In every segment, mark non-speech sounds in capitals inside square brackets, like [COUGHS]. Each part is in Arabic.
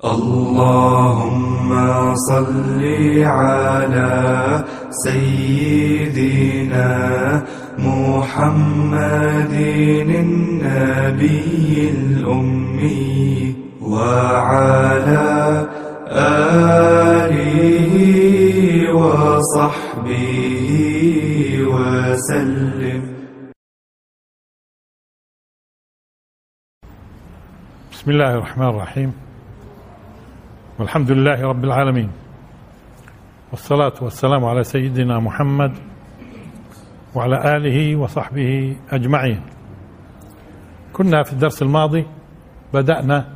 اللهم صل على سيدنا محمد النبي الأمي وعلى آله وصحبه وسلم. بسم الله الرحمن الرحيم. والحمد لله رب العالمين والصلاة والسلام على سيدنا محمد وعلى آله وصحبه أجمعين. كنا في الدرس الماضي بدأنا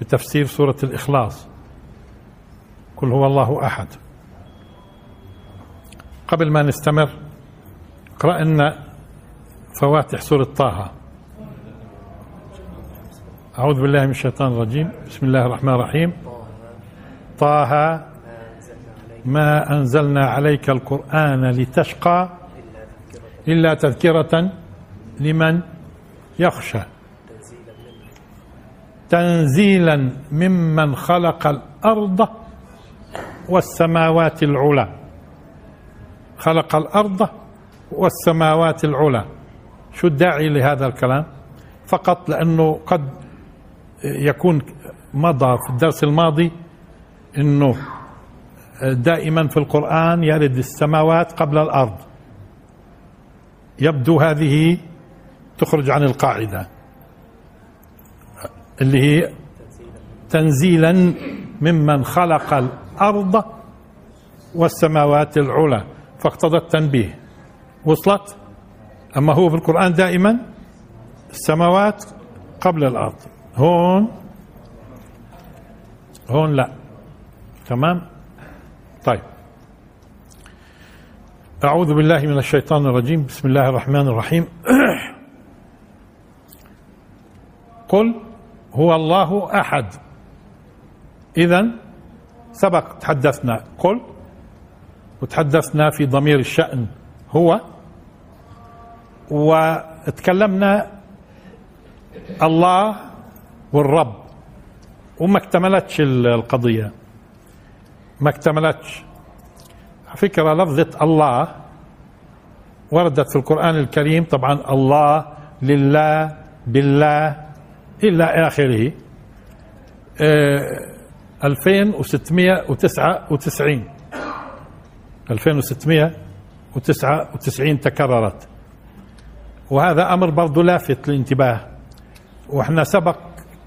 بتفسير سورة الإخلاص. قل هو الله أحد. قبل ما نستمر قرأنا فواتح سورة طه. أعوذ بالله من الشيطان الرجيم. بسم الله الرحمن الرحيم. طه ما أنزلنا عليك القرآن لتشقى إلا تذكرة لمن يخشى. تنزيلا ممن خلق الأرض والسماوات العلى. خلق الأرض والسماوات العلى. شو الداعي لهذا الكلام؟ فقط لأنه قد يكون مضى في الدرس الماضي إنه دائما في القرآن يرد السماوات قبل الأرض. يبدو هذه تخرج عن القاعدة. اللي هي تنزيلا ممن خلق الأرض والسماوات العلى. فاقتضى التنبيه وصلت؟ أما هو في القرآن دائما السماوات قبل الأرض. هون؟ هون لا. تمام؟ طيب. أعوذ بالله من الشيطان الرجيم. بسم الله الرحمن الرحيم. [COUGHS] قل هو الله أحد. إذا سبق تحدثنا. قل وتحدثنا في ضمير الشأن هو وتكلمنا الله والرب وما اكتملتش القضية. ما اكتملتش. فكرة لفظة الله وردت في القرآن الكريم طبعا الله لله بالله إلى آخره. آه 2699 2699 تكررت. وهذا أمر برضو لافت للانتباه. وإحنا سبق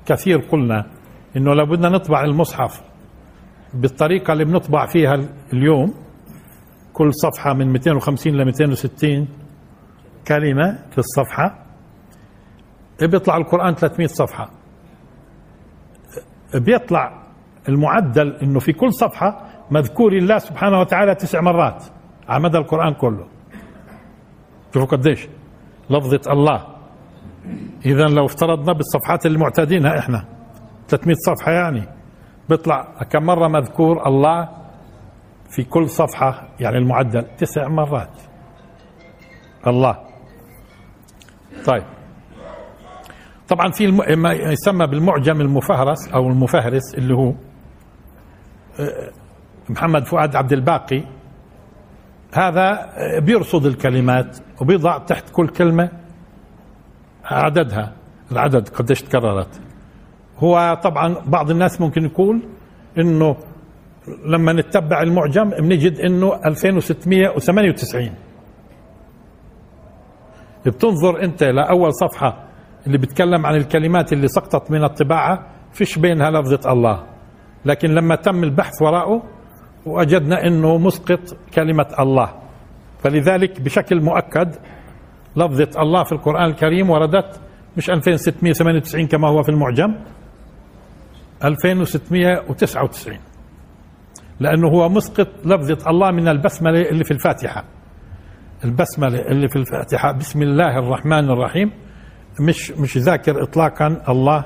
كثير قلنا إنه لو بدنا نطبع المصحف. بالطريقة اللي بنطبع فيها اليوم كل صفحة من 250 ل 260 كلمة في الصفحة. بيطلع القرآن 300 صفحة. بيطلع المعدل إنه في كل صفحة مذكور الله سبحانه وتعالى تسع مرات على مدى القرآن كله. شوفوا قديش. لفظة الله. إذا لو افترضنا بالصفحات اللي معتادينها إحنا 300 صفحة يعني. بيطلع كم مرة مذكور الله في كل صفحة يعني المعدل تسع مرات. الله. طيب. طبعا في الم... ما يسمى بالمعجم المفهرس أو المفهرس اللي هو محمد فؤاد عبد الباقي. هذا بيرصد الكلمات وبيضع تحت كل كلمة عددها العدد قديش تكررت. هو طبعا بعض الناس ممكن يقول إنه لما نتبع المعجم بنجد إنه 2698 بتنظر أنت لأول صفحة اللي بتكلم عن الكلمات اللي سقطت من الطباعة فيش بينها لفظة الله. لكن لما تم البحث وراءه وجدنا إنه مسقط كلمة الله. فلذلك بشكل مؤكد لفظة الله في القرآن الكريم وردت مش 2698 كما هو في المعجم 2699 لأنه هو مسقط لفظة الله من البسملة اللي في الفاتحة. البسملة اللي في الفاتحة بسم الله الرحمن الرحيم. مش مش ذاكر إطلاقا الله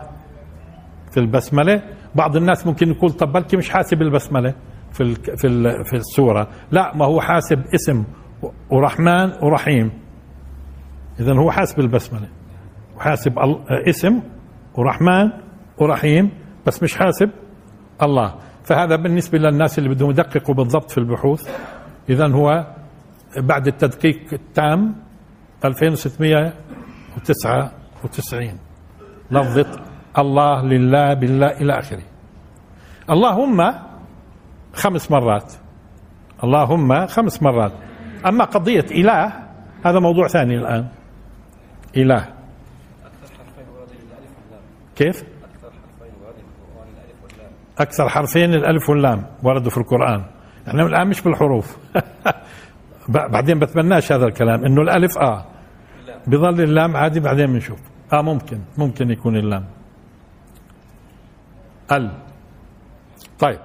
في البسملة. بعض الناس ممكن يقول طب بلكي مش حاسب البسملة في في في السورة. لا ما هو حاسب اسم ورحمن ورحيم. إذا هو حاسب البسملة. وحاسب اسم ورحمن ورحيم. بس مش حاسب؟ الله. فهذا بالنسبة للناس اللي بدهم يدققوا بالضبط في البحوث. إذا هو بعد التدقيق التام 2699 لفظة الله لله بالله إلى آخره. اللهم خمس مرات. اللهم خمس مرات. أما قضية إله هذا موضوع ثاني الآن. إله. كيف؟ أكثر حرفين الألف واللام وردوا في القرآن. إحنا الآن مش بالحروف. [LAUGHS] بعدين بتمناش هذا الكلام إنه الألف آه بظل اللام عادي بعدين بنشوف. آه ممكن ممكن يكون اللام. ال. طيب.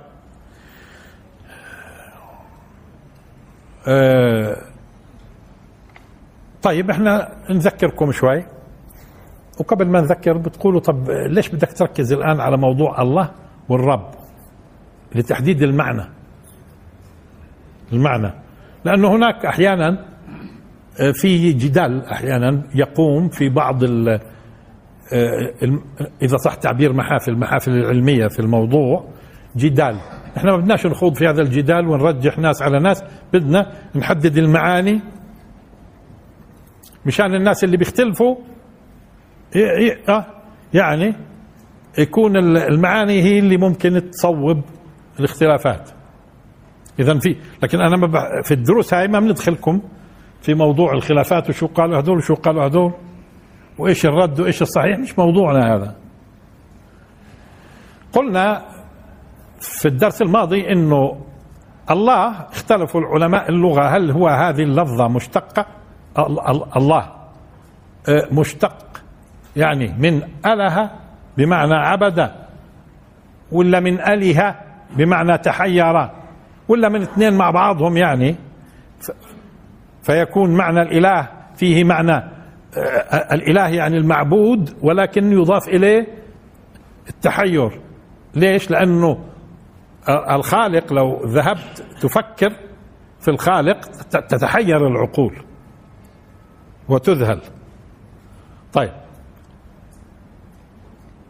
آه طيب إحنا نذكركم شوي. وقبل ما نذكر بتقولوا طب ليش بدك تركز الآن على موضوع الله؟ والرب لتحديد المعنى. المعنى. لأنه هناك أحيانا آه، في جدال أحيانا يقوم في بعض ال آه، إذا صح تعبير محافل المحافل العلمية في الموضوع جدال. إحنا ما بدناش نخوض في هذا الجدال ونرجح ناس على ناس بدنا نحدد المعاني مشان الناس اللي بيختلفوا آه، يعني يكون المعاني هي اللي ممكن تصوب الاختلافات. اذا في لكن أنا ما في الدروس هاي ما بندخلكم في موضوع الخلافات وشو قالوا هذول وشو قالوا هذول وإيش الرد وإيش الصحيح. مش موضوعنا هذا. قلنا في الدرس الماضي إنه الله اختلفوا العلماء اللغة. هل هو هذه اللفظة مشتقة؟ الله. مشتق. يعني من اله بمعنى عبد ولا من آله بمعنى تحير ولا من اثنين مع بعضهم يعني. فيكون معنى الإله فيه معنى آه، الإله يعني المعبود ولكن يضاف إليه التحير. ليش؟ لأنه الخالق لو ذهبت تفكر في الخالق تتحير العقول وتذهل. طيب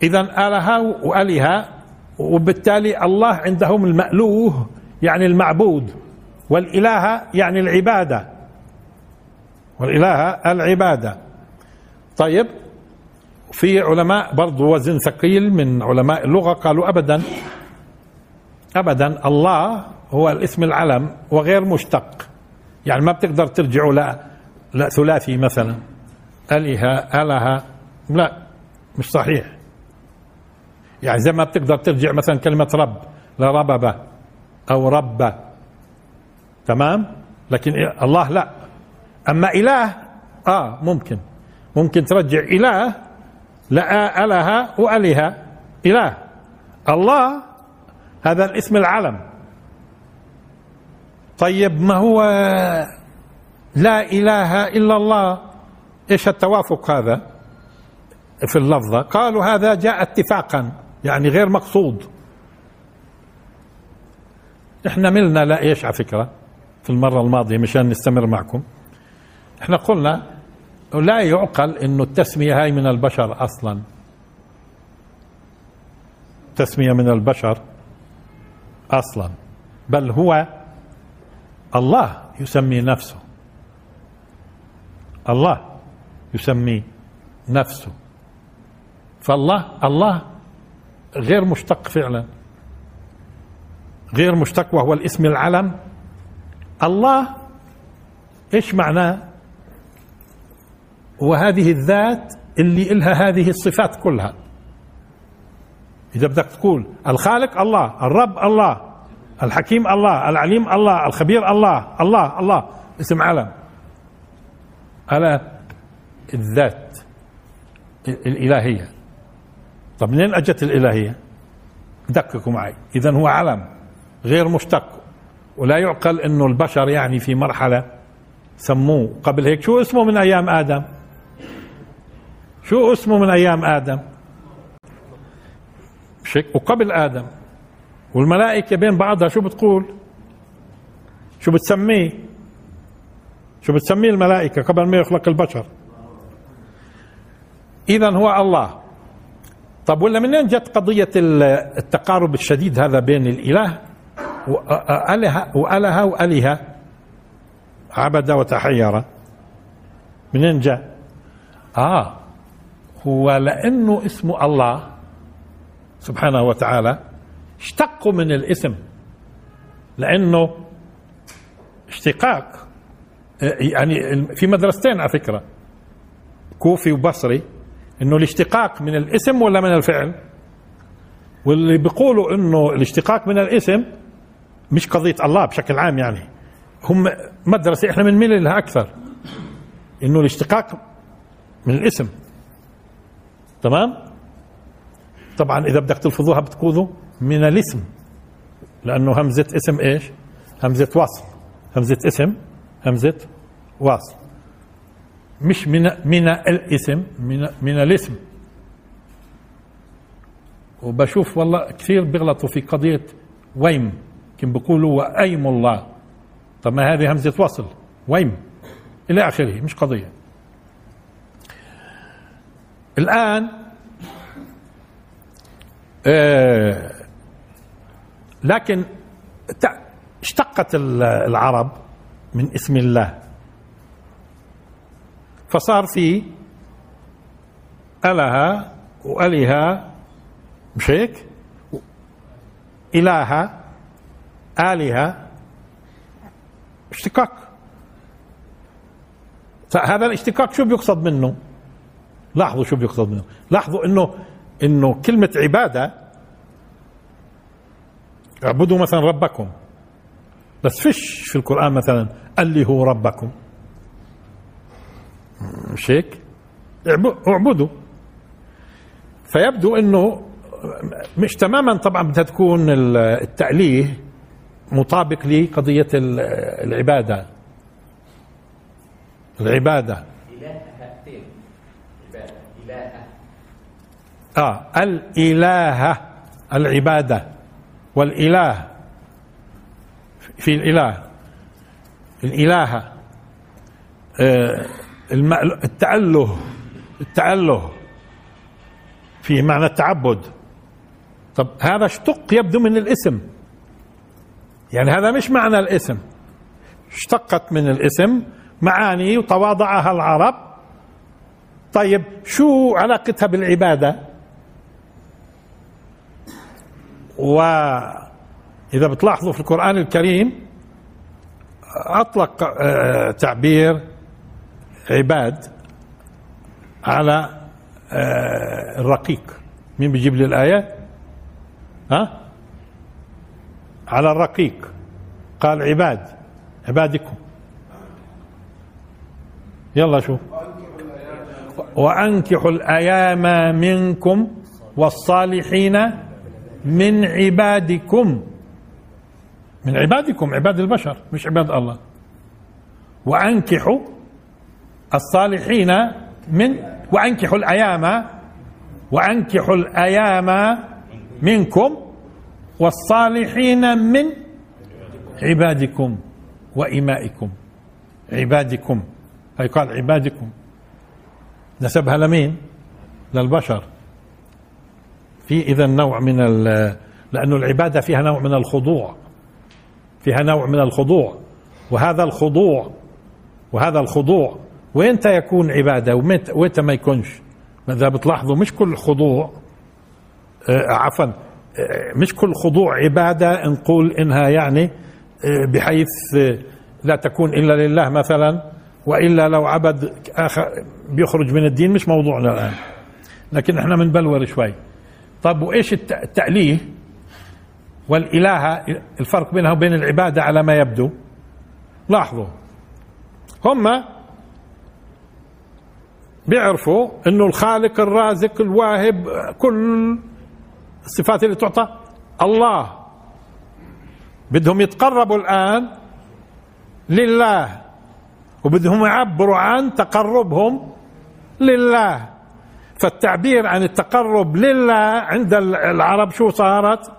اذا اله والهه وبالتالي الله عندهم المألوه يعني المعبود والإله يعني العبادة. والإله العبادة. طيب في علماء برضو وزن ثقيل من علماء اللغة قالوا أبدا أبدا الله هو الاسم العلم وغير مشتق. يعني ما بتقدر ترجعوا لا, لا ثلاثي مثلا. أله أله لا مش صحيح. يعني زي ما بتقدر ترجع مثلا كلمة رب لربب أو رب تمام؟ لكن الله لا. أما إله آه ممكن. ممكن ترجع إله لا أله وأله إله. الله هذا الاسم العلم. طيب ما هو لا إله إلا الله؟ إيش التوافق هذا في اللفظة؟ قالوا هذا جاء اتفاقا. يعني غير مقصود. إحنا ملنا لا إيش على فكرة في المرة الماضية مشان نستمر معكم. إحنا قلنا لا يعقل إنه التسمية هاي من البشر أصلا. تسمية من البشر أصلا. بل هو الله يسمي نفسه. الله يسمي نفسه. فالله الله غير مشتق فعلا. غير مشتق وهو الاسم العلم الله إيش معناه؟ وهذه الذات اللي إلها هذه الصفات كلها. إذا بدك تقول الخالق الله الرب الله الحكيم الله العليم الله الخبير الله الله الله اسم علم على الذات الإلهية. طب منين أجت الإلهية؟ دققوا معي. إذا هو علم غير مشتق. ولا يعقل إنه البشر يعني في مرحلة سموه. قبل هيك شو اسمه من أيام آدم؟ شو اسمه من أيام آدم؟ وقبل آدم. والملائكة بين بعضها شو بتقول؟ شو بتسميه؟ شو بتسميه الملائكة قبل ما يخلق البشر؟ اذا هو الله. طب ولا منين جت قضية ال- التقارب الشديد هذا بين الإله وآلهة وآلهة وآلهة عبد وتحير. منين جاء؟ آه هو لأنه اسمه الله سبحانه وتعالى اشتقوا من الاسم لأنه اشتقاق. يعني في مدرستين على فكرة كوفي وبصري. إنه الاشتقاق من الاسم ولا من الفعل؟ واللي بيقولوا إنه الاشتقاق من الاسم مش قضية الله بشكل عام يعني. هم مدرسة إحنا بنميل لها أكثر. إنه الاشتقاق من الاسم. تمام؟ طبعا إذا بدك تلفظوها بتقولوا من الاسم. لأنه همزة اسم إيش؟ همزة وصل همزة اسم همزة وصل مش من من الاسم من من الاسم. وبشوف والله كثير بيغلطوا في قضية ويم. كم بيقولوا وأيم الله. طب ما هذه همزة وصل. ويم. إلى آخره مش قضية. الآن آه لكن اشتقت ال- العرب من اسم الله. فصار في ألها وألها مش هيك؟ إلهة آلهة اشتقاق فهذا الاشتقاق شو بيقصد منه؟ لاحظوا شو بيقصد منه لاحظوا إنه إنه كلمة عبادة اعبدوا مثلا ربكم بس فيش في القرآن مثلا اللي هو ربكم مش هيك اعب- اعبدوا فيبدو إنه مش تماما طبعا بدها تكون ال- التأليه مطابق لقضية ال- العبادة. العبادة. آه الإلهة العبادة. والإله. في الإله. الإلهة. آه التأله التأله. في معنى التعبد. طب هذا اشتق يبدو من الاسم. يعني هذا مش معنى الاسم. اشتقت من الاسم معاني وتواضعها العرب. طيب شو علاقتها بالعبادة؟ وإذا بتلاحظوا في القرآن الكريم أطلق آه، تعبير عباد على آه، الرقيق. مين بيجيب لي الآية؟ ها؟ على الرقيق. قال عباد عبادكم. يلا شوف وأنكحوا الأيام منكم والصالحين من عبادكم. من عبادكم عباد البشر مش عباد الله. وأنكحوا الصالحين من وأنكحوا الأيام وأنكحوا الأيام منكم والصالحين من عبادكم وإمائكم. عبادكم هي قال عبادكم. نسبها لمين للبشر. في إذا نوع من لأنه العبادة فيها نوع من الخضوع. فيها نوع من الخضوع. وهذا الخضوع وهذا الخضوع وينت يكون عبادة ومت- وينت ما يكونش؟ إذا بتلاحظوا؟ مش كل خضوع آه، عفوا آه، مش كل خضوع عبادة نقول إنها يعني آه، بحيث لا تكون إلا لله مثلا وإلا لو عبد آخر بيخرج من الدين مش موضوعنا الآن. لكن إحنا بنبلور شوي. طب وإيش الت- التأليه؟ والإلهة الفرق بينها وبين العبادة على ما يبدو. لاحظوا. هم بيعرفوا إنه الخالق الرازق الواهب كل الصفات اللي تعطى الله. بدهم يتقربوا الآن لله وبدهم يعبروا عن تقربهم لله. فالتعبير عن التقرب لله عند العرب شو صارت؟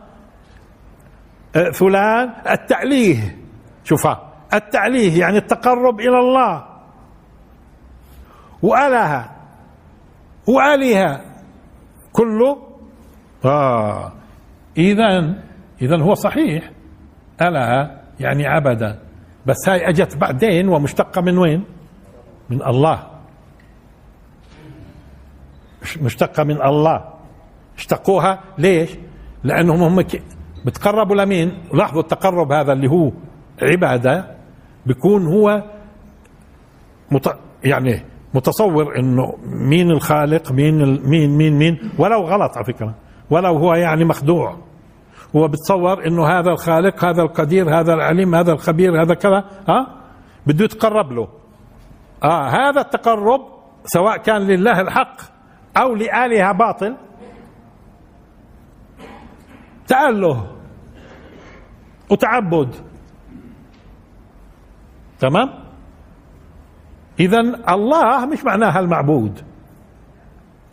آه، فلان التأليه شوفها التأليه يعني التقرب إلى الله. وأله وآلهة كله. آه. إذا إذا هو صحيح. ألا يعني عبد بس هاي أجت بعدين ومشتقة من وين؟ من الله. مش- مشتقة من الله. اشتقوها ليش؟ لأنهم هم بتقربوا لمين؟ لاحظوا التقرب هذا اللي هو عبادة. بيكون هو. يعني متصور إنه مين الخالق مين. مين مين مين؟ ولو غلط على فكرة. ولو هو يعني مخدوع. هو بتصور إنه هذا الخالق هذا القدير هذا العليم هذا الخبير هذا كذا ها؟ بده يتقرب له. آه هذا التقرب سواء كان لله الحق أو لآلهة باطل تأله وتعبد. تمام؟ اذا الله مش معناها المعبود.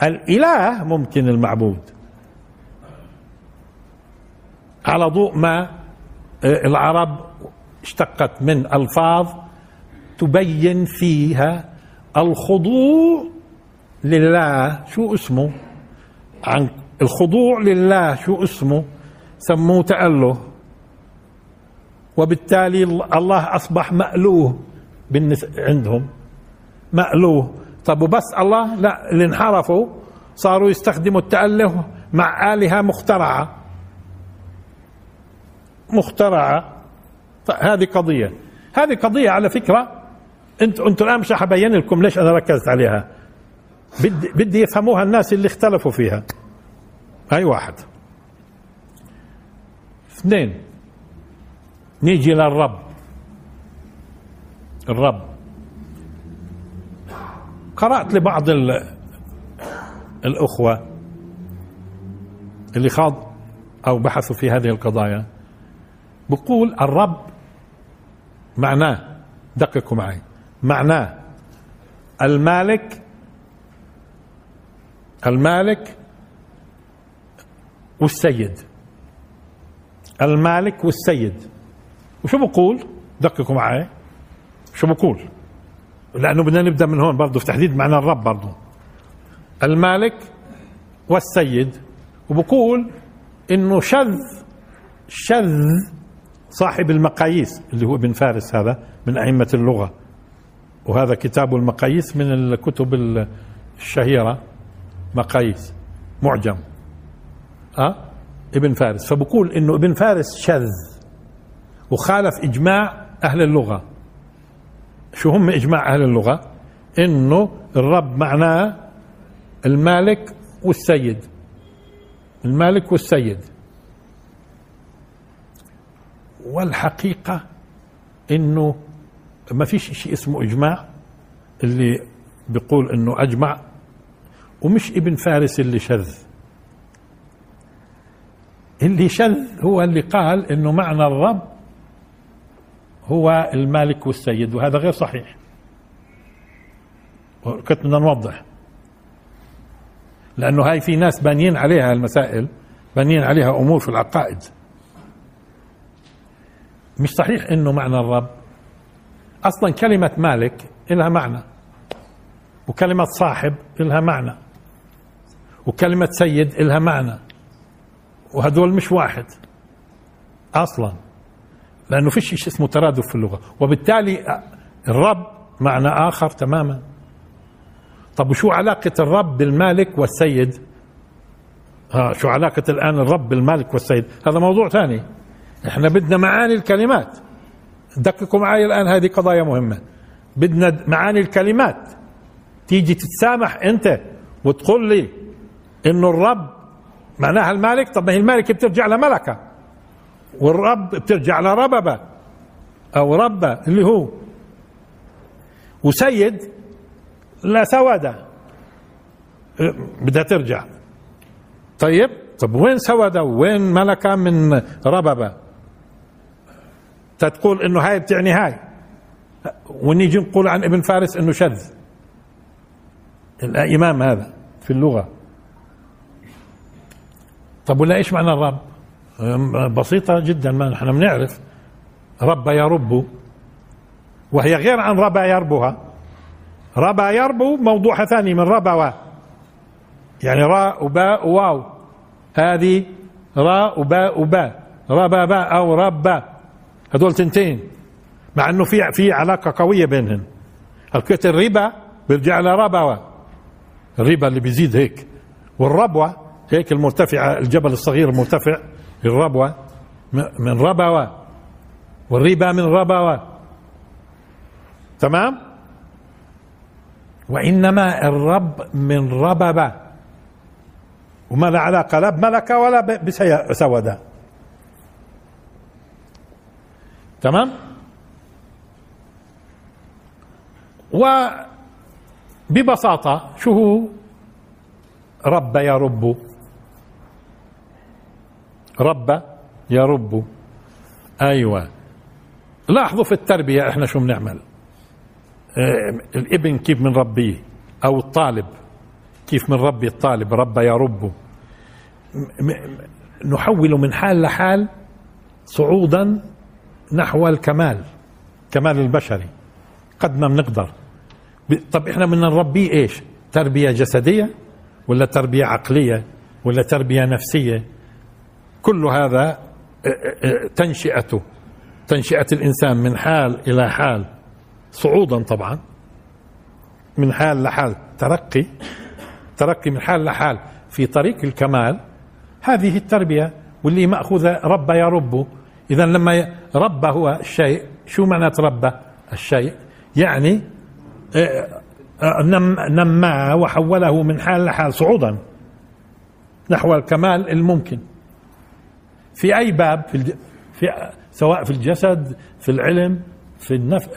الإله ممكن المعبود. على ضوء ما آه، العرب اشتقت من ألفاظ تبين فيها الخضوع لله شو اسمه؟ عن الخضوع لله شو اسمه؟ سموه تأله. وبالتالي الله أصبح مألوه عندهم. مألوه. طب وبس الله؟ لا اللي انحرفوا صاروا يستخدموا التأله مع آلهة مخترعة. مخترعة. طيب هذه قضية. هذه قضية على فكرة. انت أنتوا الآن مش حبين لكم ليش أنا ركزت عليها. بدي بدي يفهموها الناس اللي اختلفوا فيها. هاي واحد. اثنين. نيجي للرب. الرب. قرأت لبعض ال- الأخوة اللي خاض أو بحثوا في هذه القضايا. بقول الرب معناه دققوا معي معناه المالك المالك والسيد. المالك والسيد. وشو بقول؟ دققوا معي. شو بقول؟ لأنه بدنا نبدأ من هون برضه في تحديد معنى الرب برضه المالك والسيد وبقول إنه شذ شذ صاحب المقاييس اللي هو ابن فارس هذا من أئمة اللغة. وهذا كتاب المقاييس من الكتب الشهيرة مقاييس معجم. أه؟ ابن فارس. فبقول إنه ابن فارس شذ وخالف إجماع أهل اللغة. شو هم إجماع أهل اللغة؟ إنه الرب معناه المالك والسيد. المالك والسيد. والحقيقة إنه ما فيش شيء اسمه إجماع اللي بيقول إنه أجمع ومش ابن فارس اللي شذ. اللي شذ هو اللي قال إنه معنى الرب هو المالك والسيد وهذا غير صحيح. كنت بدنا نوضح. لأنه هاي في ناس بانيين عليها المسائل بانيين عليها أمور في العقائد. مش صحيح إنه معنى الرب. أصلا كلمة مالك لها معنى وكلمة صاحب لها معنى وكلمة سيد لها معنى وهدول مش واحد. أصلا. لأنه فيش شيء اسمه ترادف في اللغة. وبالتالي الرب معنى آخر تماما. طب وشو علاقة الرب بالمالك والسيد؟ ها شو علاقة الآن الرب بالمالك والسيد؟ هذا موضوع ثاني. إحنا بدنا معاني الكلمات. دققوا معي الآن هذه قضايا مهمة. بدنا معاني الكلمات. تيجي تتسامح أنت وتقول لي إنه الرب معناها المالك؟ طب ما هي المالك بترجع لملكة. والرب بترجع لرببه أو ربه اللي هو. وسيد لسودة بدها ترجع. طيب طب وين سودة وين ملكة من رببة تقول إنه هاي بتعني هاي. ونيجي نقول عن ابن فارس إنه شذ. الإمام هذا في اللغة. طب ولا إيش معنى الرب؟ بسيطة جدا ما نحن بنعرف. رب يرب وهي غير عن ربا يربها. ربا يربو موضوع ثاني من ربوة يعني راء وباء وواو هذه راء وباء وباء ربابا أو ربا هدول تنتين. مع إنه في في علاقة قوية بينهم الكت الربا بيرجع لربوه الربا اللي بيزيد هيك. والربوة هيك المرتفعة الجبل الصغير المرتفع. الربوة. م- من ربوة. والربا من ربوة. تمام؟ وإنما الرب من رببة. وما له علاقه لا بملكه ولا ب- بسوده تمام؟ وببساطة شو هو؟ رب يرب رب. يرب أيوة. لاحظوا في التربية إحنا شو بنعمل؟ آه الإبن كيف من ربيه أو الطالب. كيف من ربي الطالب؟ رب يرب م- م- نحول من حال لحال صعودا نحو الكمال كمال البشري. قد ما بنقدر. طب إحنا بدنا نربيه إيش؟ تربية جسدية ولا تربية عقلية ولا تربية نفسية؟ كل هذا تنشئته تنشئة الإنسان من حال إلى حال صعودا طبعا من حال لحال ترقي ترقي من حال لحال في طريق الكمال. هذه التربية واللي مأخوذة رب يرب إذا لما رب هو الشيء شو معنى رب الشيء يعني نم نماه وحوله من حال لحال صعودا نحو الكمال الممكن. في أي باب؟ في, الج... في سواء في الجسد في العلم في النف...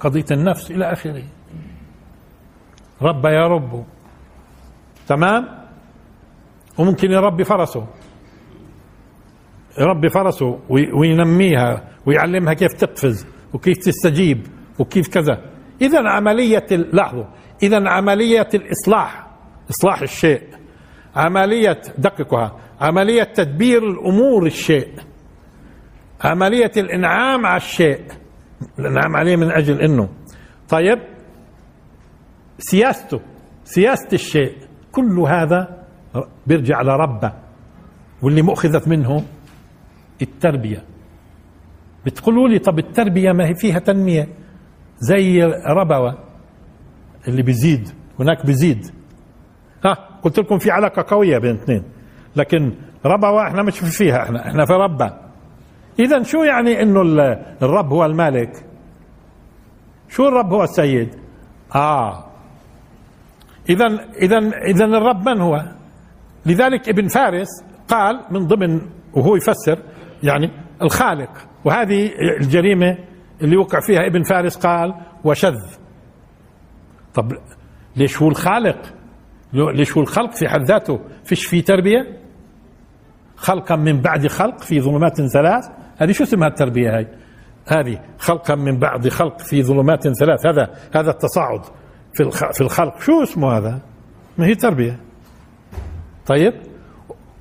قضية النفس إلى آخره. رب يرب تمام؟ وممكن يربي فرسه. يربي فرسه وي- وينميها ويعلمها كيف تقفز وكيف تستجيب وكيف كذا. اذا عملية ال- لاحظوا اذا عملية الإصلاح إصلاح الشيء. عملية دققها. عملية تدبير الأمور الشيء. عملية الإنعام على الشيء. الإنعام عليه من أجل إنه. طيب سياسته سياسة الشيء. كل هذا بيرجع لربه واللي مؤخذت منه التربية. بتقولوا لي طب التربية ما هي فيها تنمية؟ زي ربوة اللي بيزيد. هناك بيزيد. ها قلت لكم في علاقة قوية بين اثنين. لكن ربوة إحنا مش فيها إحنا إحنا في ربة اذا شو يعني إنه ال- الرب هو المالك؟ شو الرب هو السيد؟ آه. اذا اذا اذا الرب من هو؟ لذلك ابن فارس قال من ضمن وهو يفسر يعني الخالق. وهذه الجريمة اللي وقع فيها ابن فارس قال وشذ. طب ليش هو الخالق؟ ليش هو الخلق في حد ذاته؟ فيش في تربية؟ خلقا من بعد خلق في ظلمات ثلاث. هذه شو اسمها التربية هاي؟ هذه خلقا من بعد خلق في ظلمات ثلاث. هذا هذا التصاعد في في الخلق. شو اسمه هذا؟ ما هي تربيه طيب.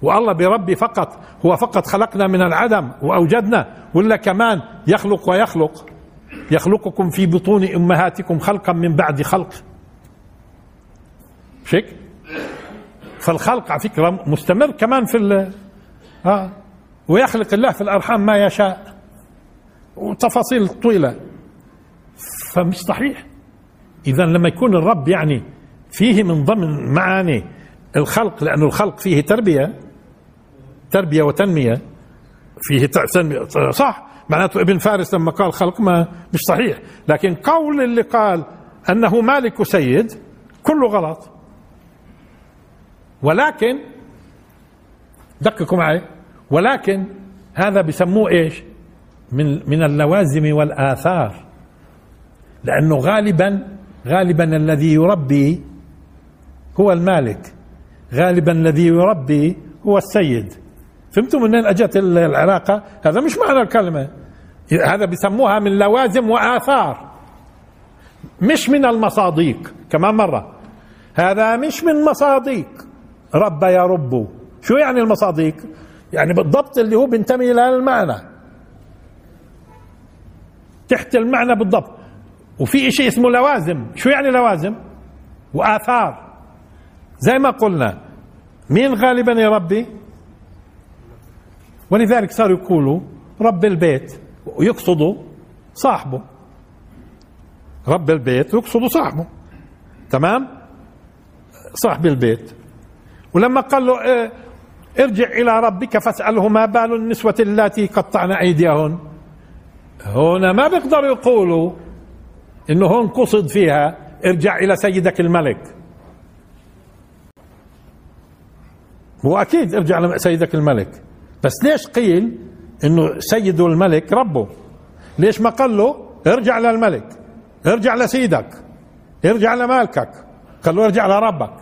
والله بربي فقط هو فقط خلقنا من العدم وأوجدنا ولا كمان يخلق ويخلق؟ يخلقكم في بطون أمهاتكم خلقا من بعد خلق. شك؟ فالخلق على فكرة مستمر كمان في آه ويخلق الله في الأرحام ما يشاء. وتفاصيل طويلة. فمش صحيح. اذا لما يكون الرب يعني فيه من ضمن معاني الخلق لأنه الخلق فيه تربية تربية وتنمية فيه تنمية صح؟ معناته ابن فارس لما قال خلق ما مش صحيح. لكن قول اللي قال أنه مالك سيد كله غلط. ولكن دققوا معي. ولكن هذا بسموه إيش؟ من من اللوازم والآثار. لأنه غالبا غالبا الذي يربي هو المالك. غالبا الذي يربي هو السيد. فهمتوا منين أجت العلاقة؟ هذا مش معنى الكلمة. هذا بيسموها من لوازم وآثار. مش من المصاديق كمان مرة. هذا مش من مصاديق. رب يرب شو يعني المصاديق؟ يعني بالضبط اللي هو بينتمي إلى المعنى. تحت المعنى بالضبط. وفي شيء اسمه لوازم. شو يعني لوازم؟ وآثار. زي ما قلنا مين غالبا يربي ولذلك صاروا يقولوا رب البيت ويقصدوا صاحبه. رب البيت ويقصدوا صاحبه. تمام؟ صاحب البيت. ولما قال له آه ارجع إلى ربك فاسأله ما بال النسوة اللاتي قطعن أيديهن. هنا ما بيقدروا يقولوا إنه هون قصد فيها ارجع إلى سيدك الملك. هو أكيد ارجع لسيدك الملك. بس ليش قيل إنه سيده الملك ربه؟ ليش ما قال له ارجع للملك؟ ارجع لسيدك. ارجع لمالكك. قال له ارجع لربك.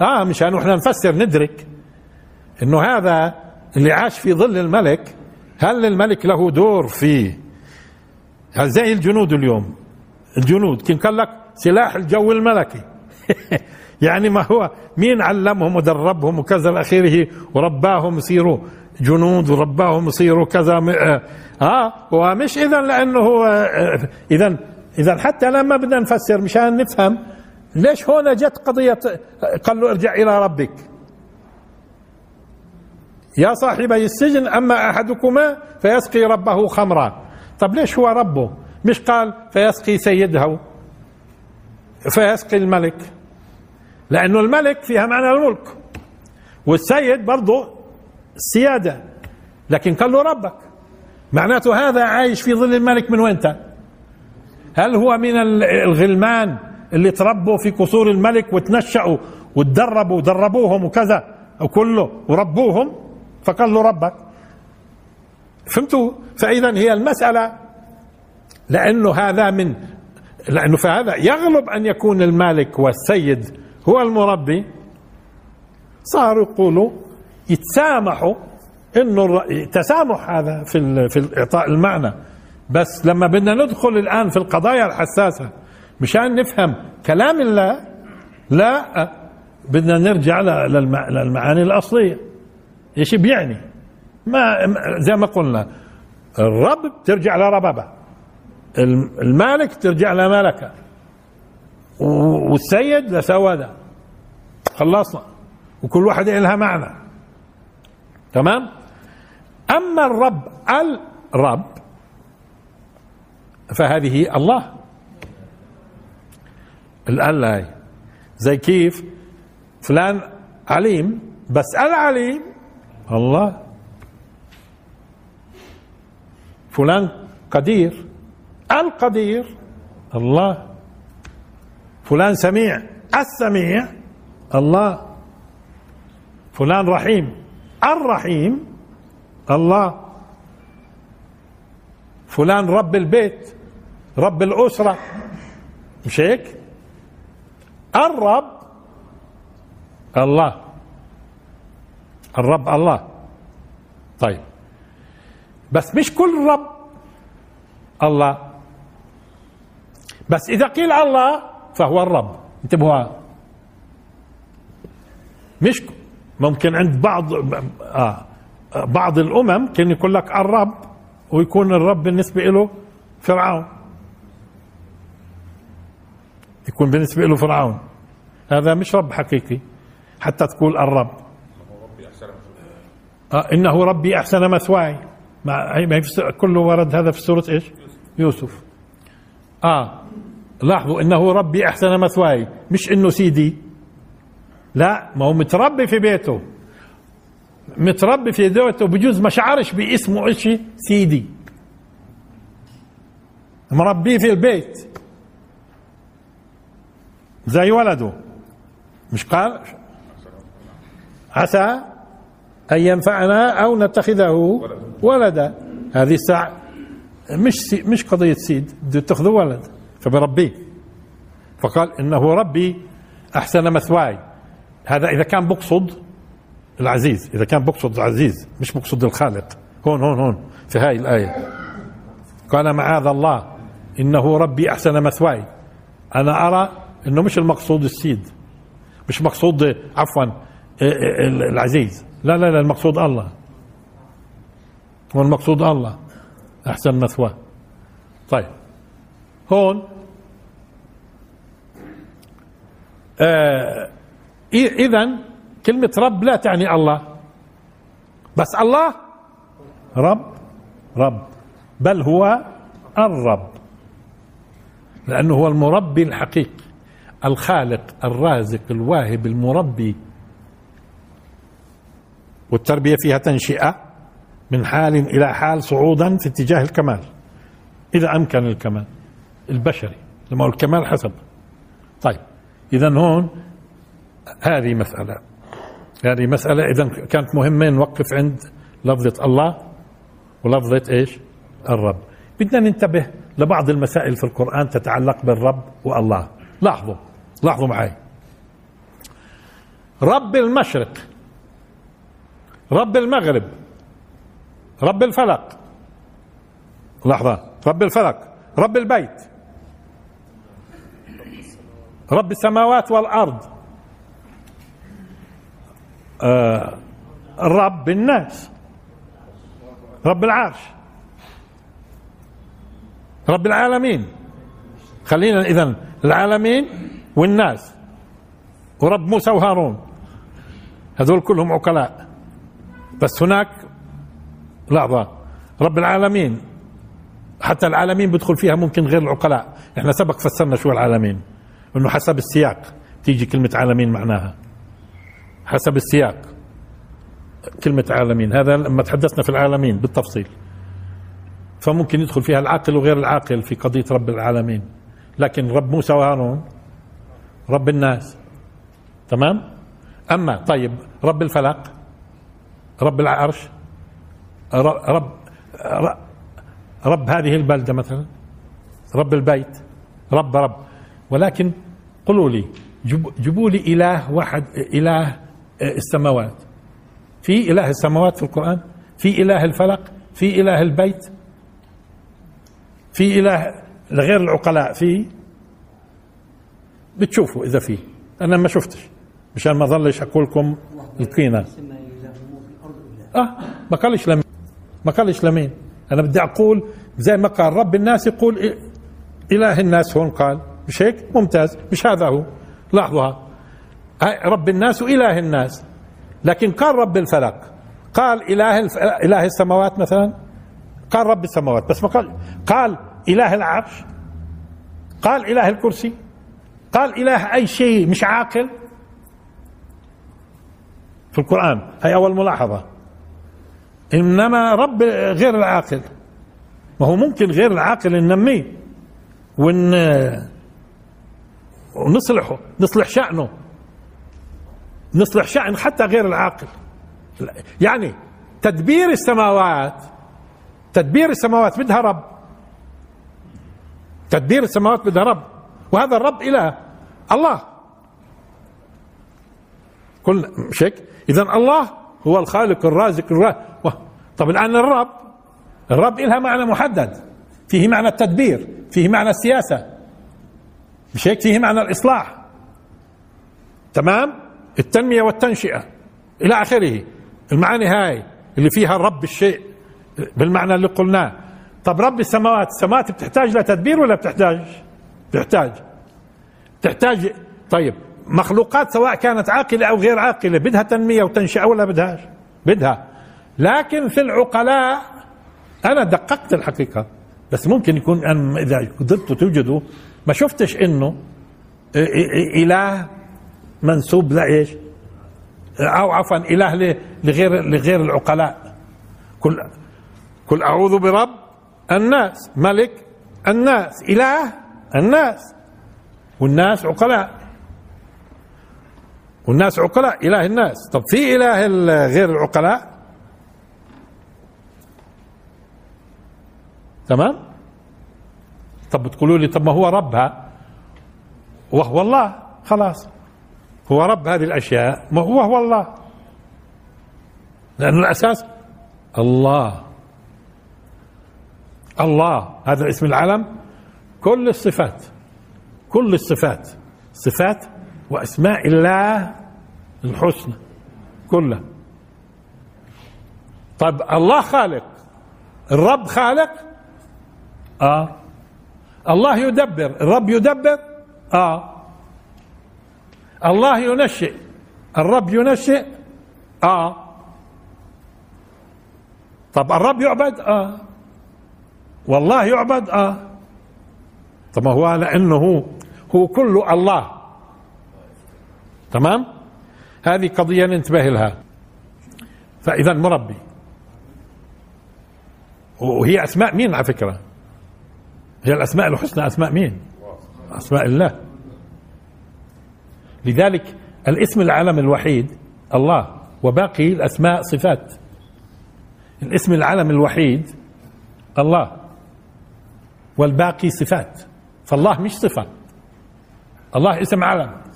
آه مشان إحنا نفسر ندرك. إنه هذا اللي عاش في ظل الملك هل الملك له دور هل زي الجنود اليوم؟ الجنود كان قال لك سلاح الجو الملكي. [LAUGHS] يعني ما هو مين علمهم ودربهم وكذا الأخيره ورباهم يصيروا جنود ورباهم يصيروا كذا آه, آه ومش اذا لأنه هو آه اذا اذا حتى لما بدنا نفسر مشان نفهم ليش هون جت قضية قال له ارجع إلى ربك. يا صاحبي السجن أما أحدكما فيسقي ربه خمرا. طب ليش هو ربه؟ مش قال فيسقي سيده فيسقي الملك. لأنه الملك فيها معنى الملك. والسيد برضه السيادة لكن قال له ربك. معناته هذا عايش في ظل الملك من وين هل هو من الغلمان اللي تربوا في قصور الملك وتنشأوا وتدربوا ودربوهم وكذا وكله وربوهم؟ فقال له ربك. فهمتوا فإذا هي المسألة. لأنه هذا من لأنه فهذا يغلب أن يكون المالك والسيد هو المربي. صاروا يقولوا يتسامحوا انه تسامح هذا في في إعطاء المعنى. بس لما بدنا ندخل الآن في القضايا الحساسة مشان نفهم كلام الله لا بدنا نرجع للمعاني الأصلية. إيش بيعني؟ ما زي ما قلنا الرب ترجع لربابه المالك ترجع لملكه والسيد لسوده خلصنا. وكل واحدة لها معنى. تمام؟ أما الرب الرب فهذه الله. هي زي كيف فلان عليم بس العليم الله. فلان قدير. القدير. الله. فلان سميع. السميع. الله. فلان رحيم. الرحيم. الله. فلان رب البيت. رب الأسرة. مش هيك؟ الرب. الله. الرب الله. طيب. بس مش كل رب الله. بس إذا قيل الله فهو الرب. انتبهوا. مش ممكن عند بعض آه بعض الأمم كان يقول لك الرب ويكون الرب بالنسبة له فرعون. يكون بالنسبة له فرعون. هذا مش رب حقيقي. حتى تقول الرب. آه إنه ربي أحسن مثواي. ما كله ورد هذا في سورة إيش؟ يوسف. آه لاحظوا إنه ربي أحسن مثواي. مش إنه سيدي. لا ما هو متربي في بيته. متربي في بيته بجوز ما شعرش باسمه إشي سيدي. مربيه في البيت. زي ولده. مش قال؟ عسى أن ينفعنا أو نتخذه ولدا. هذه الساعة مش سي مش قضية سيد بده ولد. فبربيه فقال إنه ربي أحسن مثواي. هذا إذا كان بقصد العزيز إذا كان بقصد العزيز مش بقصد الخالق. هون هون هون في هاي الآية. قال معاذ الله إنه ربي أحسن مثواي. أنا أرى إنه مش المقصود السيد مش مقصود عفوا العزيز. لا لا لا المقصود الله. هو المقصود الله. أحسن مثواه طيب. هون آه إذا كلمة رب لا تعني الله. بس الله؟ رب رب. بل هو الرب. لأنه هو المربي الحقيقي الخالق الرازق الواهب المربي. والتربية فيها تنشئة من حال إلى حال صعودا في اتجاه الكمال. إذا أمكن الكمال البشري. لما هو الكمال حسب. طيب إذا هون هذه مسألة. هذه مسألة إذا كانت مهمة نوقف عند لفظة الله ولفظة إيش؟ الرب. بدنا ننتبه لبعض المسائل في القرآن تتعلق بالرب والله. لاحظوا لاحظوا معي. رب المشرق. رب المغرب رب الفلق. لحظة. رب الفلق رب البيت. رب السماوات والأرض. آه رب الناس. رب العرش. رب العالمين. خلينا إذا العالمين والناس. ورب موسى وهارون. هذول كلهم عقلاء. بس هناك لحظة رب العالمين حتى العالمين بدخل فيها ممكن غير العقلاء. إحنا سبق فسرنا شو العالمين. إنه حسب السياق تيجي كلمة عالمين معناها. حسب السياق كلمة عالمين. هذا لما تحدثنا في العالمين بالتفصيل. فممكن يدخل فيها العاقل وغير العاقل في قضية رب العالمين. لكن رب موسى وهارون رب الناس. تمام؟ أما طيب رب الفلق رب العرش رب رب, رب هذه البلدة مثلا رب البيت رب رب. ولكن قولوا لي جيبوا لي إله واحد إله السماوات. في إله السماوات في القرآن؟ في إله الفلق؟ في إله البيت؟ في إله لغير العقلاء؟ في؟ بتشوفوا إذا في. أنا ما شفتش مشان ما ظلش أقول لكم القيمة. آه ما قالش لمين ما قالش لمين؟ أنا بدي أقول زي ما قال رب الناس يقول إله الناس هون قال مش هيك؟ ممتاز مش هذا هو. لاحظوها رب الناس وإله الناس. لكن قال رب الفلك قال إله. إله السماوات مثلا؟ قال رب السماوات بس ما قال قال إله العرش؟ قال إله الكرسي؟ قال إله أي شيء مش عاقل؟ في القرآن هي أول ملاحظة. إنما رب غير العاقل. ما هو ممكن غير العاقل ننميه ون ونصلحه نصلح شأنه نصلح شأن حتى غير العاقل. يعني تدبير السماوات تدبير السماوات بدها رب. تدبير السماوات بدها رب. وهذا الرب إله الله. كل مش هيك؟ إذا الله هو الخالق الرازق الرازق طب الآن الرب الرب إلها معنى محدد فيه معنى التدبير فيه معنى السياسة. مش هيك؟ فيه معنى الإصلاح. تمام؟ التنمية والتنشئة. إلى آخره. المعاني هاي اللي فيها رب الشيء بالمعنى اللي قلناه. طب رب السماوات السماوات بتحتاج لتدبير ولا بتحتاج؟ بتحتاج. تحتاج طيب مخلوقات سواء كانت عاقلة أو غير عاقلة بدها تنمية وتنشئة ولا بدهاش؟ بدها. لكن في العقلاء أنا دققت الحقيقة. بس ممكن يكون أن إذا قدرتوا توجدوا ما شفتش إنه إله منسوب لإيش؟ أو عفوا إله لغير لغير العقلاء. كل كل أعوذ برب الناس ملك الناس إله الناس. والناس عقلاء. والناس عقلاء إله الناس. طب في إله غير العقلاء؟ تمام؟ طب بتقولوا لي طب ما هو ربها وهو الله خلاص. هو رب هذه الأشياء ما هو هو الله. لأن الأساس الله. الله هذا اسم العلم. كل الصفات كل الصفات صفات وأسماء الله الحسنى كلها. طيب الله خالق. الرب خالق؟ آه. الله يدبر. الرب يدبر؟ آه. الله ينشئ. الرب ينشئ؟ آه. طب الرب يعبد؟ آه. والله يعبد؟ آه. طب هو لأنه هو كله الله. تمام؟ هذه قضية ننتبه لها. فإذا مربي. وهي أسماء مين على فكرة؟ هي الأسماء الحسنى أسماء مين؟ أسماء الله. لذلك الاسم العلم الوحيد الله وباقي الأسماء صفات. الاسم العلم الوحيد الله والباقي صفات. فالله مش صفة. الله اسم علم.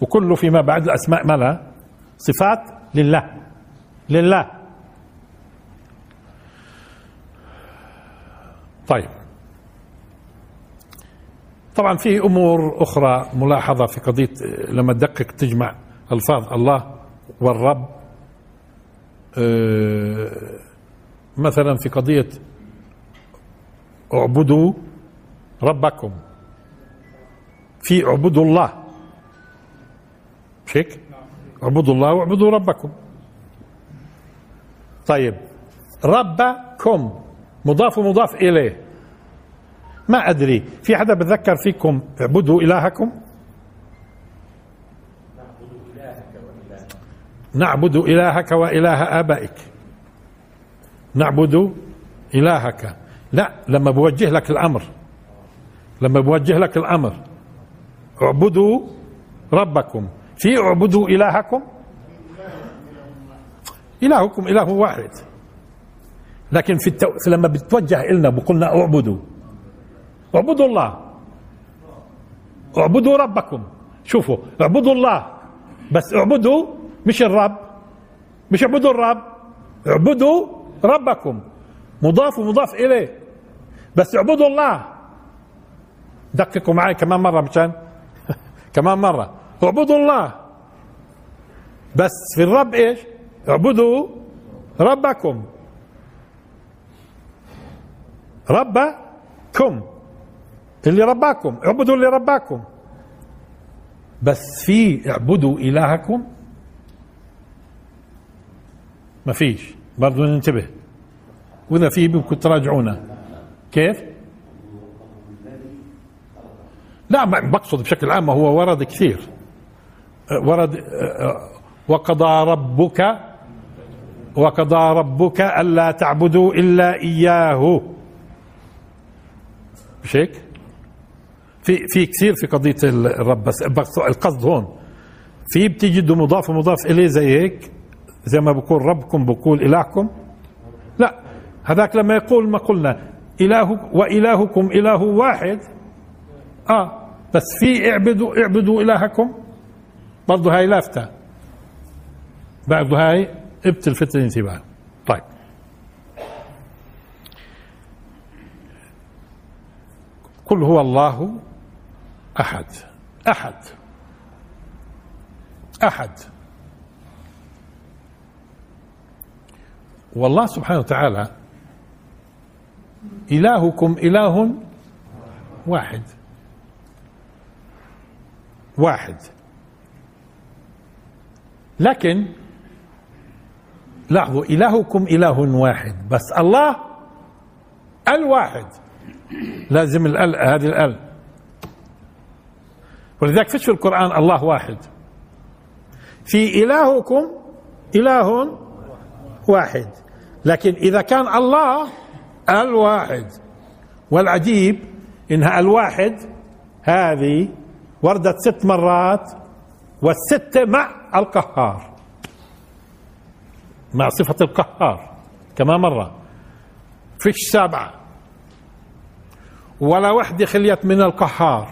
وكله فيما بعد الأسماء مالها صفات لله. لله. طيب. طبعا في أمور أخرى ملاحظة في قضية لما تدقق تجمع ألفاظ الله والرب. آه، مثلا في قضية اعبدوا ربكم. في اعبدوا الله. مش هيك؟ اعبدوا الله واعبدوا ربكم. طيب. ربكم. مضاف ومضاف إليه. ما أدري. في حدا بتذكر فيكم اعبدوا إلهكم؟ نعبد إلهك وإله آبائك. نعبد إلهك. لا لما بوجه لك الأمر. لما بوجه لك الأمر. اعبدوا ربكم. في اعبدوا إلهكم. إلهكم إله واحد. لكن في التو... لما بتوجه إلنا بقولنا اعبدوا. اعبدوا الله. اعبدوا ربكم. شوفوا اعبدوا الله. بس اعبدوا مش الرب. مش اعبدوا الرب. اعبدوا ربكم. مضاف ومضاف إليه. بس اعبدوا الله. دققوا معي كمان مرة مشان. [LAUGHS] كمان مرة. اعبدوا الله. بس في الرب إيش؟ اعبدوا ربكم. ربكم. اللي رباكم. اعبدوا اللي رباكم. بس في اعبدوا إلهكم. ما فيش. برضو ننتبه. وإذا في بدكم تراجعونا. كيف؟ لا ما بقصد بشكل عام هو ورد كثير. ورد وقضى ربك وقضى ربك ألا تعبدوا إلا إياه. مش هيك؟ في في كثير في قضية الرب بس القصد هون. في بتجدوا مضاف ومضاف إليه زي هيك زي ما بقول ربكم بقول إلهكم؟ لا. هذاك لما يقول ما قلنا اله وإلهكم إله واحد. آه. بس في اعبدوا اعبدوا إلهكم؟ برضه هاي لافتة. برضه هاي بتلفت الانتباه طيب. قل هو الله أحد. أحد. أحد. والله سبحانه وتعالى إلهكم إله واحد. واحد. لكن لاحظوا إلهكم إله واحد بس الله الواحد. لازم الال هذه الال ولذلك فيش في القرآن الله واحد. في إلهكم إله واحد لكن إذا كان الله الواحد. والعجيب إنها الواحد هذه وردت ست مرات والستة مع القهار مع صفة القهار كما مرة فيش سبعة ولا وحدة خليت من القهار.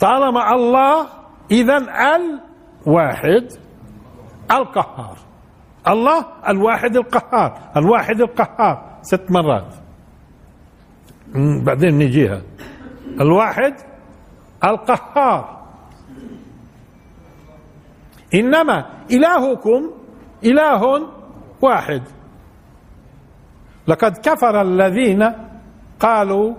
طالما الله إذا الواحد القهار. الله الواحد القهار. الواحد القهار. ست مرات. بعدين نجيها. الواحد القهار. إنما إلهكم إله واحد. لقد كفر الذين قالوا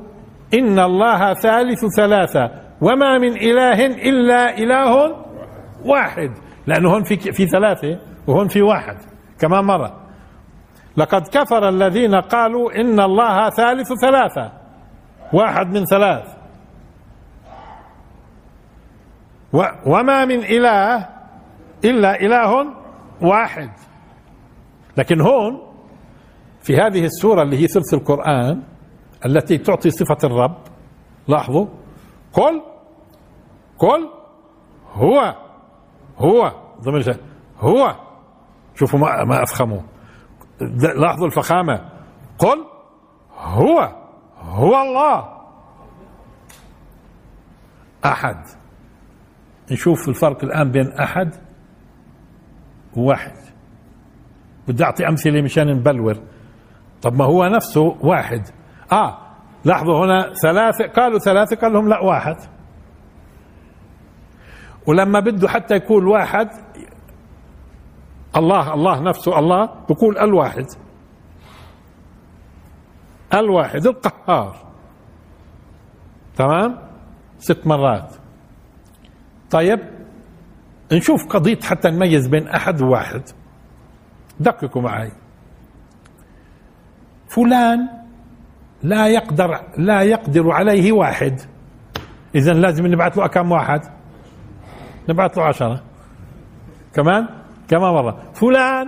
إن الله ثالث ثلاثة وما من إله إلا إله واحد. لأنه هون في في ثلاثة وهون في واحد كمان مرة لقد كفر الذين قالوا إن الله ثالث ثلاثة واحد من ثلاث. وما من إله إلا إله واحد. لكن هون في هذه السورة اللي هي ثلث القرآن التي تعطي صفة الرب لاحظوا قل قل هو هو ضمن هو. شوفوا ما, ما أفخموا. لاحظوا الفخامة. قل هو هو الله. أحد. نشوف الفرق الآن بين أحد وواحد بدي أعطي أمثلة مشان نبلور. طب ما هو نفسه واحد. آه لاحظوا هنا ثلاثة قالوا ثلاثة قال لهم لا واحد. ولما بده حتى يقول واحد الله الله نفسه الله بقول الواحد. الواحد القهار. تمام؟ ست مرات. طيب نشوف قضية حتى نميز بين أحد وواحد. دققوا معي فلان لا يقدر لا يقدر عليه واحد. إذا لازم نبعث له كم واحد؟ نبعث له عشرة. كمان؟ كمان مرة. فلان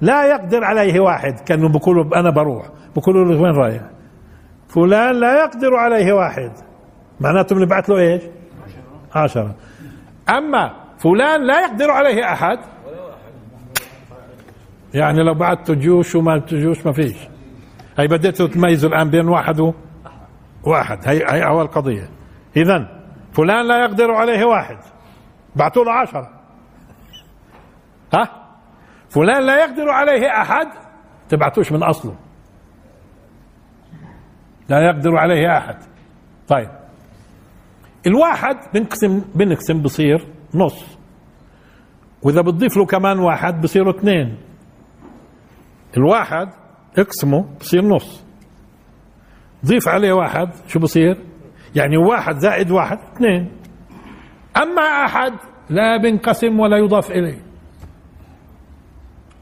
لا يقدر عليه واحد. كانوا بيقولوا أنا بروح. بيقولوا له وين رايح؟ فلان لا يقدر عليه واحد. معناته بنبعث له إيش؟ عشرة. أما فلان لا يقدر عليه أحد. يعني لو بعثت جيوش وما جيوش ما فيش. هي بديتوا تميزوا الآن بين واحد وواحد هي هي أول قضية. إذا فلان لا يقدر عليه واحد. بعثوا له عشرة. ها؟ فلان لا يقدر عليه أحد. تبعتوش من أصله. لا يقدر عليه أحد. طيب. الواحد بنقسم بنقسم بصير نص. وإذا بتضيف له كمان واحد بصيروا اثنين. الواحد اقسمه بصير نص. ضيف عليه واحد شو بصير؟ يعني واحد زائد واحد اثنين. أما أحد لا بنقسم ولا يضاف إليه.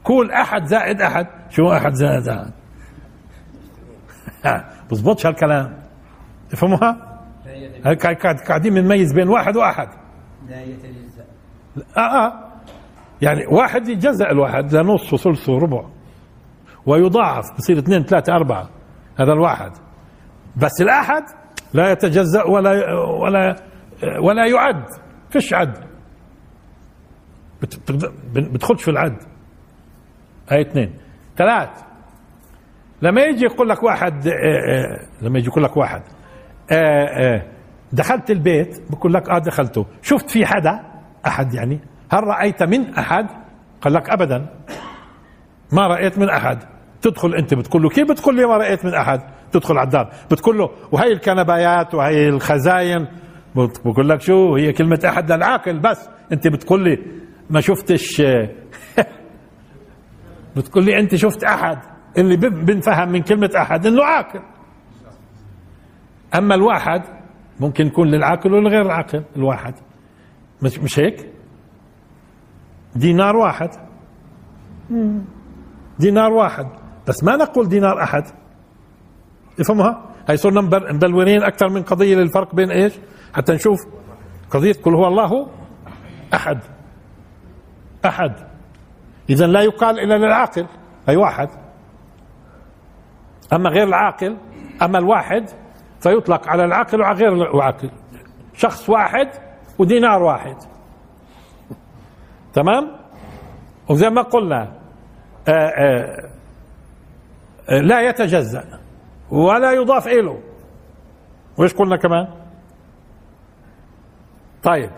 كل أحد زائد أحد شو أحد زائد أحد؟ بزبطش هالكلام؟ تفهموها؟ قاعدين بنميز بين واحد وأحد. لا آه آه. يعني واحد يتجزأ الواحد لنص وثلث وربع. ويضاعف بصير اثنين ثلاثة أربعة. هذا الواحد. بس الأحد لا يتجزأ ولا ولا ولا يعد. فيش عد. بت- بت- بدخلش في العد. هاي اثنين. ثلاث. لما يجي يقول لك واحد آه، آه، لما يجي يقول لك واحد آه، آه، دخلت البيت بقول لك آه دخلته. شفت في حدا؟ أحد يعني. هل رأيت من أحد؟ قال لك ابدا. ما رأيت من أحد. تدخل أنت بتقول له كيف بتقول لي ما رأيت من أحد؟ تدخل على الدار. بتقول له وهي الكنبايات وهي الخزاين. بقول لك شو هي كلمة أحد للعاقل بس. أنت بتقول لي ما شفتش [LAUGHS] بتقول لي أنت شفت أحد. اللي بن- بنفهم من كلمة أحد إنه عاقل. أما الواحد ممكن يكون للعاقل ولغير العاقل. الواحد مش مش هيك؟ دينار واحد. دينار واحد. بس ما نقول دينار أحد. افهمها هي صرنا مبل- مبلورين أكثر من قضية للفرق بين إيش؟ حتى نشوف قضية قل هو الله أحد. أحد. اذا لا يقال إلا للعاقل. اي واحد. أما غير العاقل أما الواحد فيطلق على العاقل وعلى غير العاقل. شخص واحد ودينار واحد. تمام؟ وزي ما قلنا آآ آآ آآ لا يتجزأ ولا يضاف إله وإيش قلنا كمان؟ طيب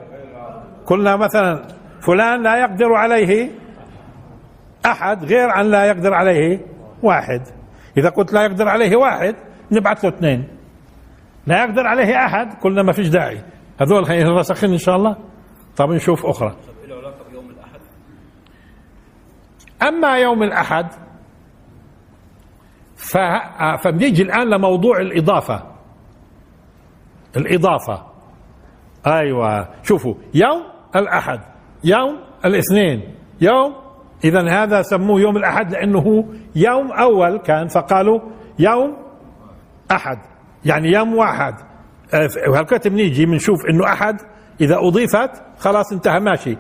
قلنا مثلا فلان لا يقدر عليه أحد غير أن لا يقدر عليه واحد. إذا قلت لا يقدر عليه واحد نبعث له اثنين. لا يقدر عليه أحد قلنا ما فيش داعي. هذول راسخين إن شاء الله. طب نشوف بيوم الاحد أما يوم الأحد ف- فبنيجي الآن لموضوع الإضافة. الإضافة. أيوة. شوفوا يوم الأحد يوم الاثنين يوم اذا هذا سموه يوم الأحد لأنه هو يوم أول كان فقالوا يوم أحد. يعني يوم واحد. وهالكتب نيجي بنشوف إنه أحد؟ إذا أضيفت خلاص انتهى ماشي.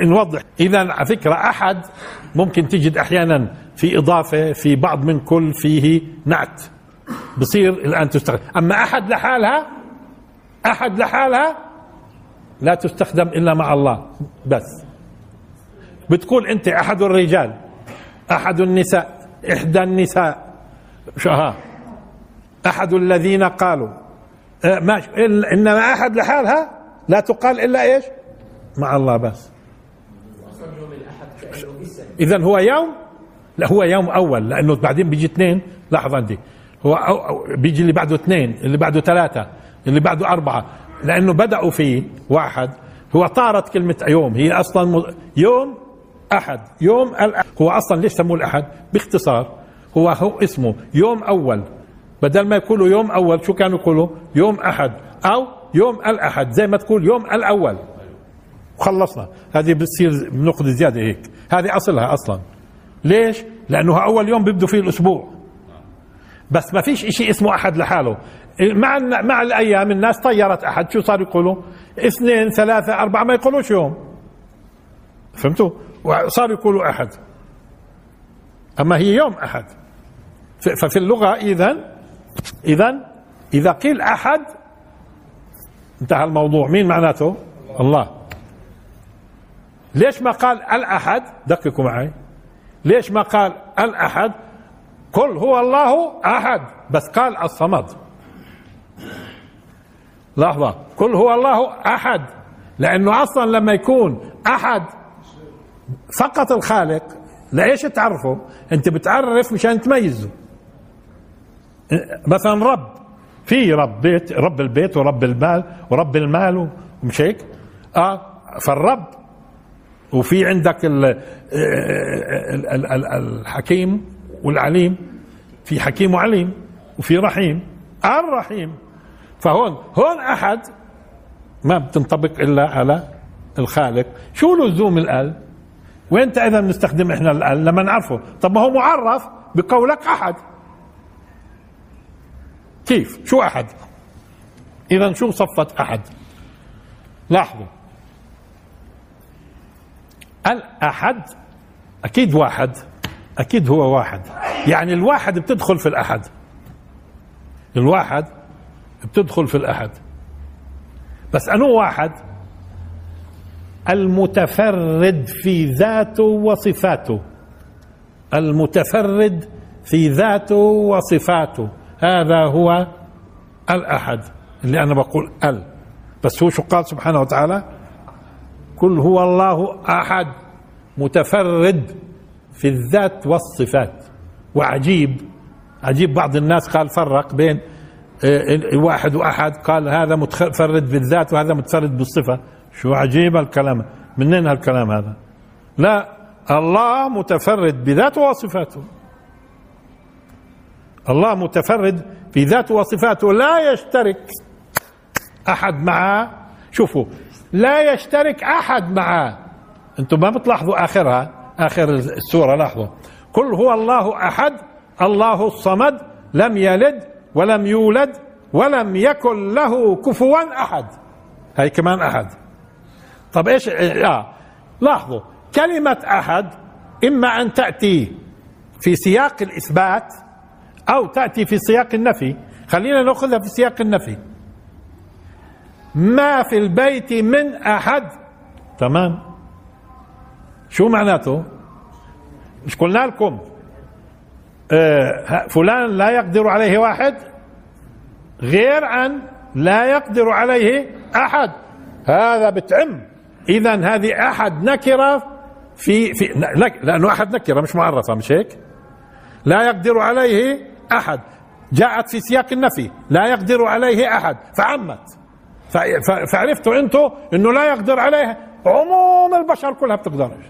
نوضح. اذا على فكرة أحد ممكن تجد أحيانا في إضافة في بعض من كل فيه نعت. بصير الآن تستخدم. أما أحد لحالها أحد لحالها لا تستخدم إلا مع الله. بس. بتقول أنت أحد الرجال أحد النساء إحدى النساء. شو ها. أحد الذين قالوا. ماشي. إل- إنما أحد لحالها لا تقال إلا إيش؟ مع الله بس. اذا هو يوم؟ لا هو يوم أول لأنه بعدين بيجي اثنين. لحظة عندي هو أو أو بيجي اللي بعده اثنين اللي بعده ثلاثة اللي بعده أربعة. لأنه بدأوا فيه واحد. هو طارت كلمة يوم. هي أصلا يوم أحد. يوم الأحد هو أصلا ليش سموه الأحد؟ باختصار هو هو اسمه يوم أول. بدل ما يقولوا يوم أول شو كانوا يقولوا؟ يوم أحد أو يوم الأحد زي ما تقول يوم الأول. وخلصنا هذه بتصير بنقطة زيادة هيك. هذه أصلها أصلا. ليش؟ لأنه أول يوم بيبدوا فيه الأسبوع. بس ما فيش إشي اسمه أحد لحاله. مع مع الأيام الناس طيرت أحد. شو صار يقولوا؟ اثنين ثلاثة أربعة ما يقولوش يوم. فهمتوا؟ وصاروا يقولوا أحد. أما هي يوم أحد. ف- ففي اللغة إذا إذا إذا قيل أحد انتهى الموضوع. مين معناته؟ الله. ليش ما قال الأحد؟ دققوا معي. ليش ما قال الأحد؟ قل هو الله أحد بس قال الصمد. لحظة. قل هو الله أحد لأنه أصلا لما يكون أحد فقط الخالق لإيش تعرفه؟ أنت بتعرف مشان تميزه. مثلا رب في رب بيت رب البيت ورب المال ورب المال ومش هيك؟ آه فالرب وفي عندك ال ال ال الحكيم والعليم في حكيم وعليم وفي رحيم. الرحيم. فهون هون أحد ما بتنطبق إلا على الخالق. شو لزوم الآل؟ وين اذا بنستخدم إحنا الآل؟ لما نعرفه. طب ما هو معرف بقولك أحد. كيف؟ شو أحد؟ إذا شو صفة أحد؟ لاحظوا. الأحد أكيد واحد. أكيد هو واحد. يعني الواحد بتدخل في الأحد. الواحد بتدخل في الأحد. بس أنو واحد؟ المتفرد في ذاته وصفاته. المتفرد في ذاته وصفاته. هذا هو الأحد اللي أنا بقول ال. بس هو شو قال سبحانه وتعالى؟ قل هو الله أحد متفرد في الذات والصفات. وعجيب. عجيب بعض الناس قال فرق بين آه، واحد وأحد. قال هذا متفرد بالذات وهذا متفرد بالصفة. شو عجيب الكلام منين هالكلام هذا؟ لا الله متفرد بذاته وصفاته. الله متفرد في ذاته وصفاته لا يشترك أحد معه. شوفوا لا يشترك أحد معه. أنتم ما بتلاحظوا آخرها آخر السورة لاحظوا. قل هو الله أحد الله الصمد لم يلد ولم يولد ولم يكن له كفوا أحد. هي كمان أحد. طب إيش آه لاحظوا كلمة أحد إما أن تأتي في سياق الإثبات أو تأتي في سياق النفي. خلينا نأخذها في سياق النفي. ما في البيت من أحد؟ تمام. شو معناته؟ مش قلنا لكم. آه فلان لا يقدر عليه واحد غير أن لا يقدر عليه أحد. هذا بتعم. اذا هذه أحد نكرة في في نك لأنه أحد نكرة مش معرفة مش هيك؟ لا يقدر عليه أحد. جاءت في سياق النفي لا يقدر عليه أحد. فعمت. فعرفتوا أنتم إنه لا يقدر عليه. عموم البشر كلها بتقدرش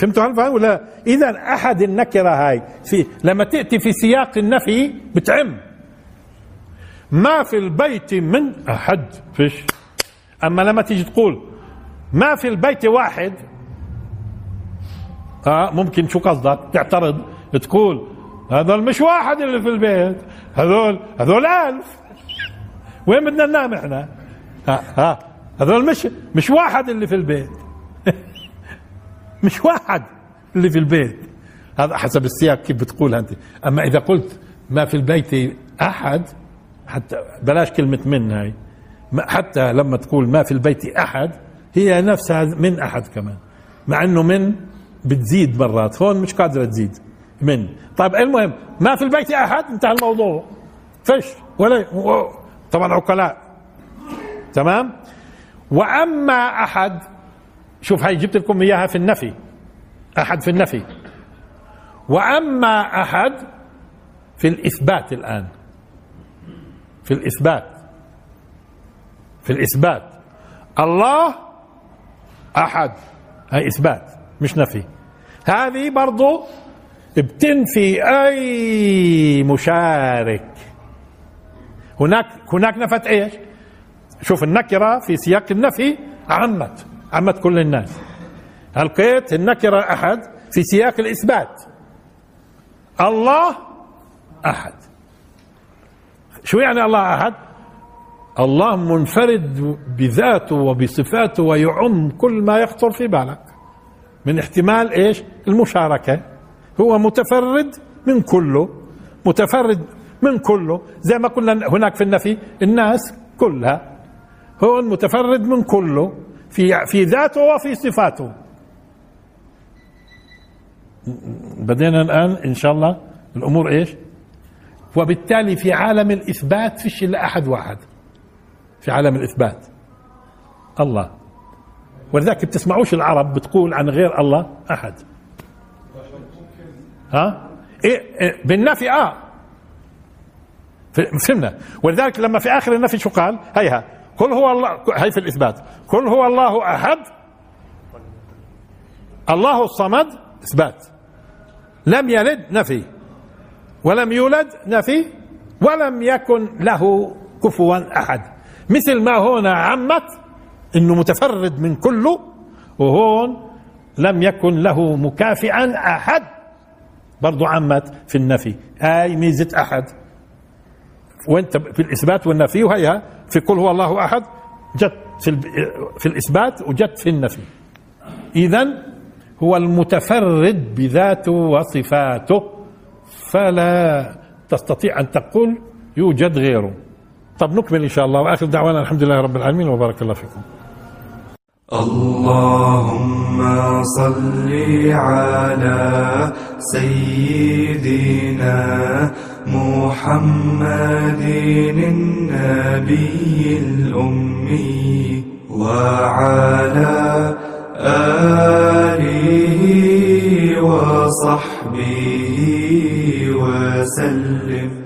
فهمتوا هالفهم ولا؟ إذا أحد النكرة هاي في لما تأتي في سياق النفي بتعم. ما في البيت من أحد. فيش. أما لما تيجي تقول ما في البيت واحد آه ممكن شو قصدك؟ تعترض تقول هذول مش واحد اللي في البيت. هذول هذول ألف. وين بدنا ننام إحنا؟ ها ها هذول مش مش واحد اللي في البيت. [LAUGHS] مش واحد اللي في البيت. هذا حسب السياق كيف بتقولها أنت. أما إذا قلت ما في البيت أحد حتى بلاش كلمة من هاي. حتى لما تقول ما في البيت أحد هي نفسها من أحد كمان. مع إنه من بتزيد مرات. هون مش قادرة تزيد. من. طيب المهم ما في البيت أحد؟ انتهى الموضوع. فش ولا طبعا عقلاء. تمام؟ وأما أحد شوف هاي جبت لكم إياها في النفي. أحد في النفي. وأما أحد في الإثبات الآن. في الإثبات. في الإثبات. الله أحد. هاي إثبات مش نفي. هذه برضو بتنفي أي مشارك. هناك هناك نفت إيش؟ شوف النكرة في سياق النفي عمت عمت كل الناس. القيت النكرة أحد؟ في سياق الإثبات. الله أحد. شو يعني الله أحد؟ الله منفرد بذاته وبصفاته ويعم كل ما يخطر في بالك. من احتمال إيش؟ المشاركة. هو متفرد من كله متفرد من كله. زي ما قلنا هناك في النفي الناس كلها. هو متفرد من كله في في ذاته وفي صفاته. بدينا الآن إن شاء الله الأمور إيش؟ وبالتالي في عالم الإثبات فيش إلا أحد واحد. في عالم الإثبات. الله. ولذلك بتسمعوش العرب بتقول عن غير الله أحد. ها؟ إيه إيه بالنفي آه. فهمنا. ولذلك لما في آخر النفي شو قال؟ هيها. قل هو الله هي في الإثبات. قل هو الله أحد. الله الصمد إثبات. لم يلد نفي. ولم يولد نفي. ولم يكن له كفوا أحد. مثل ما هنا عمت إنه متفرد من كله وهون لم يكن له مكافئا أحد. برضو عمت في النفي. هاي ميزة أحد. وانت في الإثبات والنفي وهيها في قل هو الله أحد جت في في الإثبات وجت في النفي. اذا هو المتفرد بذاته وصفاته فلا تستطيع أن تقول يوجد غيره. طب نكمل إن شاء الله وآخر دعوانا الحمد لله رب العالمين وبارك الله فيكم. اللهم صل على سيدنا محمد النبي الأمي وعلى آله وصحبه وسلم.